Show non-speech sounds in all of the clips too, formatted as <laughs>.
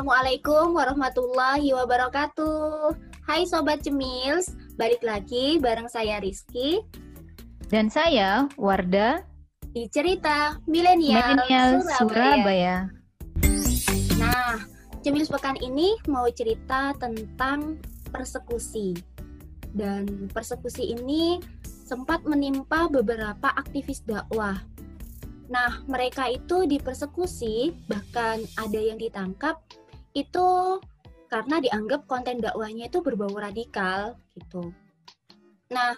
Assalamualaikum warahmatullahi wabarakatuh. Hai Sobat Cemils, balik lagi bareng saya Rizky. Dan saya Warda. Di cerita Milenial Surabaya. Surabaya. Nah, Cemils pekan ini mau cerita tentang persekusi. Dan persekusi ini sempat menimpa beberapa aktivis dakwah Nah, mereka itu dipersekusi, bahkan ada yang ditangkap itu karena dianggap konten dakwahnya itu berbau radikal gitu. Nah,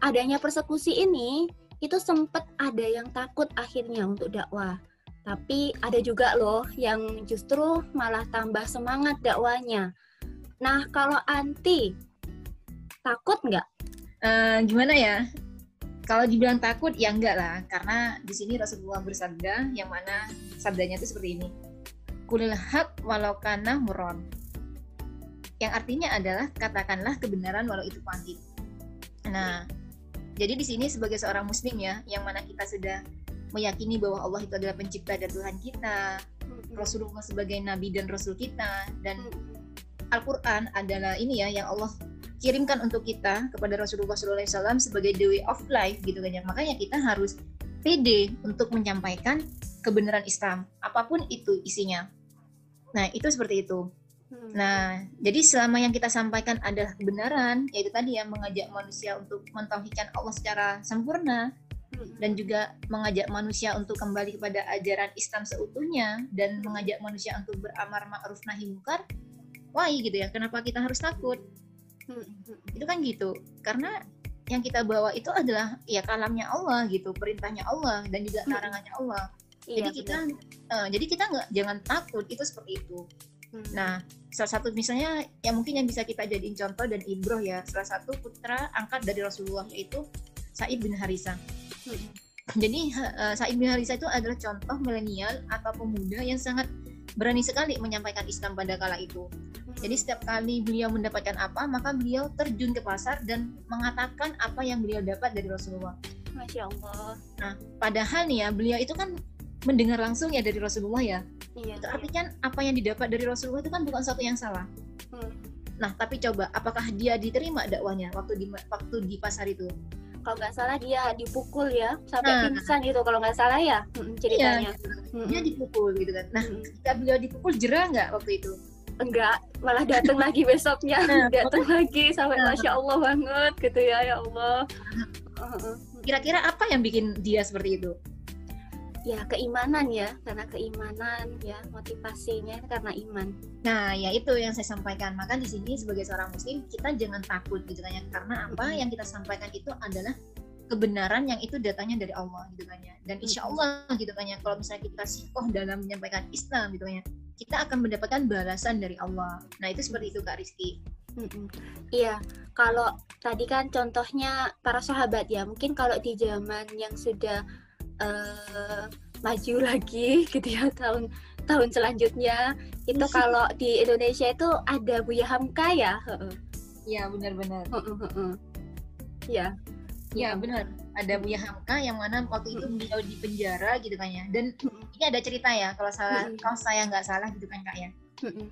adanya persekusi ini itu sempat ada yang takut akhirnya untuk dakwah. Tapi ada juga loh yang justru malah tambah semangat dakwanya. Nah, kalau anti takut nggak? Uh, gimana ya? Kalau dibilang takut ya enggak lah, karena di sini Rasulullah bersabda yang mana sabdanya itu seperti ini. Kulil hak walau kana muron. Yang artinya adalah katakanlah kebenaran walau itu pahit. Nah, jadi di sini sebagai seorang muslim ya, yang mana kita sudah meyakini bahwa Allah itu adalah pencipta dan Tuhan kita, Rasulullah sebagai nabi dan rasul kita dan Al-Qur'an adalah ini ya yang Allah kirimkan untuk kita kepada Rasulullah SAW sebagai the way of life gitu kan ya makanya kita harus pede untuk menyampaikan kebenaran Islam apa pun itu isinya nah itu seperti itu. Hmm. nah jadi selama yang kita sampaikan adalah kebenaran yaitu tadi yang mengajak manusia untuk mentauhidkan Allah secara sempurna hmm. dan juga mengajak manusia untuk kembali kepada ajaran Islam seutuhnya dan mengajak manusia untuk beramar ma'ruf nahi munkar why gitu ya? Kenapa kita harus takut? Hmm. itu kan gitu. Karena yang kita bawa itu adalah ya kalamnya Allah gitu perintahnya Allah dan juga larangannya Allah iya, jadi kita uh, jadi kita nggak jangan takut itu seperti itu hmm. nah salah satu misalnya yang mungkin yang bisa kita jadiin contoh dan ibroh ya salah satu putra angkat dari Rasulullah yaitu Said bin Harisa hmm. jadi uh, Said bin Harisa itu adalah contoh milenial atau pemuda yang sangat berani sekali menyampaikan Islam pada kala itu. Jadi setiap kali beliau mendapatkan apa, maka beliau terjun ke pasar dan mengatakan apa yang beliau dapat dari Rasulullah. Masya Allah. Nah, padahal nih ya, beliau itu kan mendengar langsung ya dari Rasulullah ya. Iya. Itu artinya apa yang didapat dari Rasulullah itu kan bukan satu yang salah. Hmm. Nah, tapi coba apakah dia diterima dakwanya waktu di waktu di pasar itu? kalau nggak salah dia dipukul ya sampai nah. pingsan gitu kalau nggak salah ya ceritanya iya, dia dipukul gitu kan nah hmm. ketika beliau dipukul jerah nggak waktu itu enggak malah datang <laughs> lagi besoknya nah, <laughs> datang lagi sampai nah. masya allah banget gitu ya ya allah kira-kira apa yang bikin dia seperti itu ya keimanan ya karena keimanan ya motivasinya karena iman. Nah ya itu yang saya sampaikan. Maka di sini sebagai seorang muslim kita jangan takut gitu kan ya. Karena apa yang kita sampaikan itu adalah kebenaran yang itu datangnya dari Allah gitu kan ya. Dan insya Allah gitu kan ya kalau misalnya kita sikoh dalam menyampaikan Islam gitu kan ya kita akan mendapatkan balasan dari Allah. Nah itu seperti itu kak Rizky. Iya, kalau tadi kan contohnya para sahabat ya, mungkin kalau di zaman yang sudah uh, maju lagi <laughs> gitu ya tahun tahun selanjutnya. Itu <laughs> kalau di Indonesia itu ada Buya Hamka ya? Iya benar-benar ya ya benar. Ada Buya Hamka yang mana waktu itu beliau di penjara gitu kan ya. Dan ini ada cerita ya kalau salah kalau saya nggak salah gitu kan kak ya.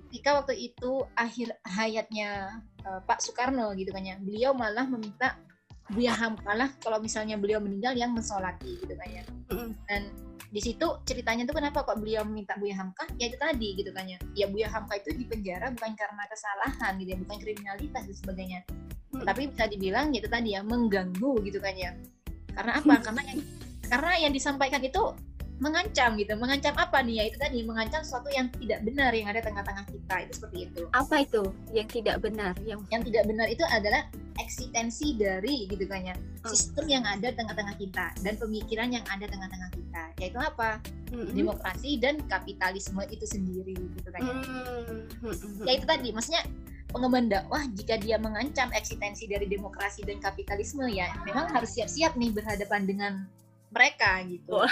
Ketika waktu itu akhir hayatnya uh, Pak Soekarno gitu kan ya beliau malah meminta Buya Hamka lah kalau misalnya beliau meninggal yang mensolati gitu kan ya. Dan di situ ceritanya tuh kenapa kok beliau meminta Buya Hamka? Ya itu tadi gitu kan ya. Ya Buya Hamka itu di penjara bukan karena kesalahan gitu ya, bukan kriminalitas dan sebagainya. Mm. Tapi bisa dibilang ya itu tadi ya mengganggu gitu kan ya. Karena apa? <laughs> karena yang karena yang disampaikan itu mengancam gitu. Mengancam apa nih? Ya itu tadi mengancam sesuatu yang tidak benar yang ada tengah-tengah kita itu seperti itu. Apa itu yang tidak benar? Yang yang tidak benar itu adalah eksistensi dari gitu kan ya oh. sistem yang ada tengah-tengah kita dan pemikiran yang ada tengah-tengah kita. Yaitu apa? Mm-hmm. demokrasi dan kapitalisme itu sendiri gitu kan ya. Mm-hmm. ya itu tadi maksudnya pengemban dakwah jika dia mengancam eksistensi dari demokrasi dan kapitalisme ya memang harus siap-siap nih berhadapan dengan mereka gitu.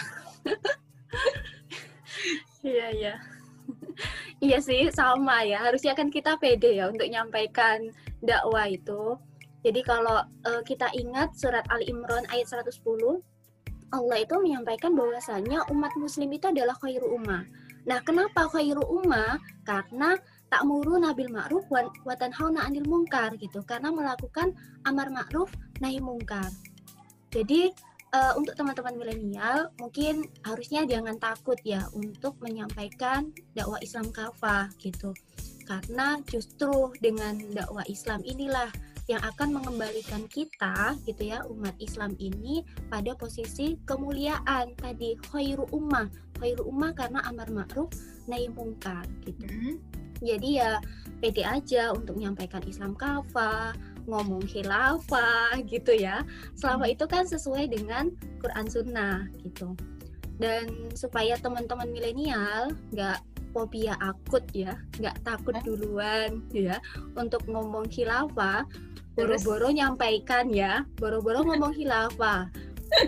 Iya iya. Iya sih sama ya. Harusnya kan kita pede ya untuk nyampaikan dakwah itu. Jadi kalau uh, kita ingat surat Ali Imran ayat 110, Allah itu menyampaikan bahwasanya umat muslim itu adalah khairu ummah. Nah, kenapa khairu ummah? Karena tak muru nabil ma'ruf wa tanhauna anil mungkar gitu. Karena melakukan amar ma'ruf nahi mungkar. Jadi uh, untuk teman-teman milenial mungkin harusnya jangan takut ya untuk menyampaikan dakwah Islam kafah gitu. Karena justru dengan dakwah Islam inilah yang akan mengembalikan kita gitu ya umat Islam ini pada posisi kemuliaan tadi khairu ummah khairu ummah karena amar ma'ruf nahi mungkar gitu hmm. jadi ya pede aja untuk menyampaikan Islam kafah ngomong khilafah gitu ya. Selama hmm. itu kan sesuai dengan Quran Sunnah gitu. Dan supaya teman-teman milenial nggak fobia akut ya nggak takut duluan ya untuk ngomong khilafah boro-boro nyampaikan ya boro-boro ngomong hilafah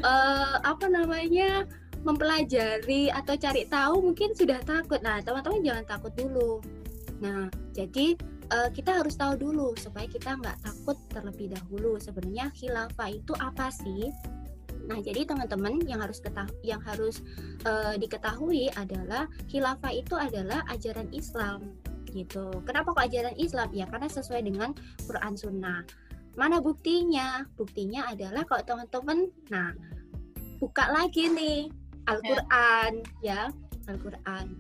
uh, <laughs> apa namanya mempelajari atau cari tahu mungkin sudah takut. Nah teman-teman jangan takut dulu nah jadi uh, kita harus tahu dulu supaya kita nggak takut terlebih dahulu sebenarnya khilafah itu apa sih Nah, jadi teman-teman yang harus ketah yang harus uh, diketahui adalah khilafah itu adalah ajaran Islam gitu. Kenapa kok ajaran Islam? Ya karena sesuai dengan Quran Sunnah. Mana buktinya? Buktinya adalah kalau teman-teman, nah buka lagi nih Al-Quran ya, Al-Quran.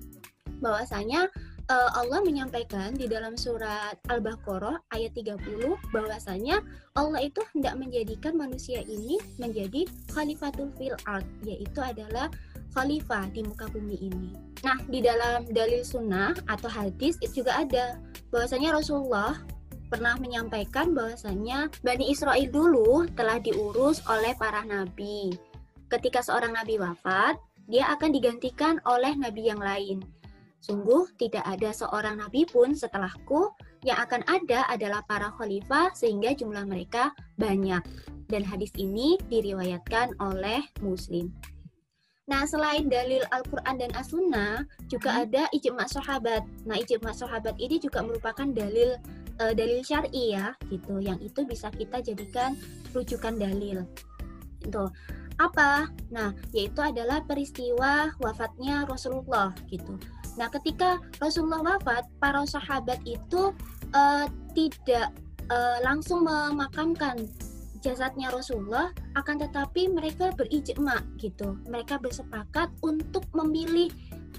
Bahwasanya uh, Allah menyampaikan di dalam surat Al-Baqarah ayat 30 bahwasanya Allah itu hendak menjadikan manusia ini menjadi khalifatul fil ard yaitu adalah khalifah di muka bumi ini. Nah, di dalam dalil sunnah atau hadis itu juga ada bahwasanya Rasulullah pernah menyampaikan bahwasanya Bani Israel dulu telah diurus oleh para nabi. Ketika seorang nabi wafat, dia akan digantikan oleh nabi yang lain. Sungguh tidak ada seorang nabi pun setelahku yang akan ada adalah para khalifah sehingga jumlah mereka banyak. Dan hadis ini diriwayatkan oleh Muslim. Nah, selain dalil Al-Quran dan As-Sunnah, juga hmm. ada ijma sahabat. Nah, ijma sahabat ini juga merupakan dalil uh, dalil syar'i ya, gitu. Yang itu bisa kita jadikan rujukan dalil. Itu apa? Nah, yaitu adalah peristiwa wafatnya Rasulullah gitu. Nah, ketika Rasulullah wafat, para sahabat itu uh, tidak uh, langsung memakamkan jasadnya Rasulullah akan tetapi mereka berijma gitu. Mereka bersepakat untuk memilih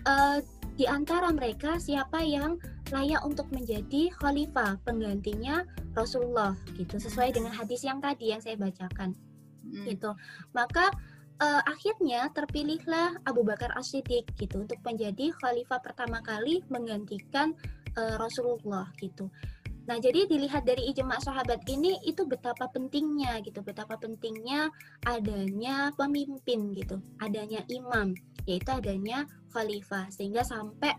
uh, di antara mereka siapa yang layak untuk menjadi khalifah penggantinya Rasulullah gitu. Sesuai dengan hadis yang tadi yang saya bacakan hmm. gitu. Maka uh, akhirnya terpilihlah Abu Bakar As-Siddiq gitu untuk menjadi khalifah pertama kali menggantikan uh, Rasulullah gitu. Nah, jadi dilihat dari ijma sahabat ini itu betapa pentingnya gitu, betapa pentingnya adanya pemimpin gitu, adanya imam, yaitu adanya khalifah. Sehingga sampai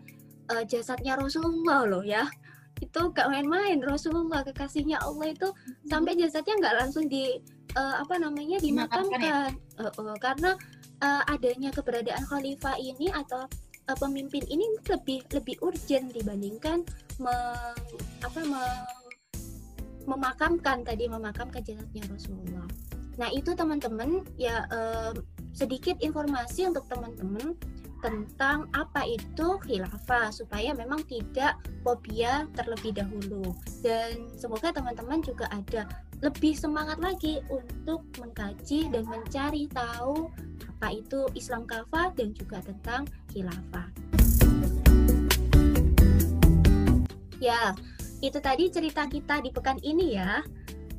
uh, jasadnya Rasulullah loh ya. Itu gak main-main Rasulullah kekasihnya Allah itu sampai jasadnya nggak langsung di uh, apa namanya dimakamkan ya? uh, uh, karena uh, adanya keberadaan khalifah ini atau uh, pemimpin ini lebih lebih urgent dibandingkan meng, apa meng, memakamkan tadi memakamkan jasadnya Rasulullah. Nah itu teman-teman ya eh, sedikit informasi untuk teman-teman tentang apa itu khilafah supaya memang tidak fobia terlebih dahulu dan semoga teman-teman juga ada lebih semangat lagi untuk mengkaji dan mencari tahu apa itu Islam kafah dan juga tentang khilafah. Ya, itu tadi cerita kita di pekan ini ya.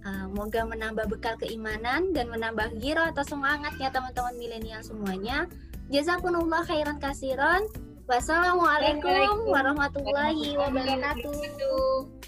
Uh, moga menambah bekal keimanan dan menambah giro atau semangat ya teman-teman milenial semuanya. Jazakumullah khairan kasiron. Wassalamualaikum warahmatullahi wabarakatuh.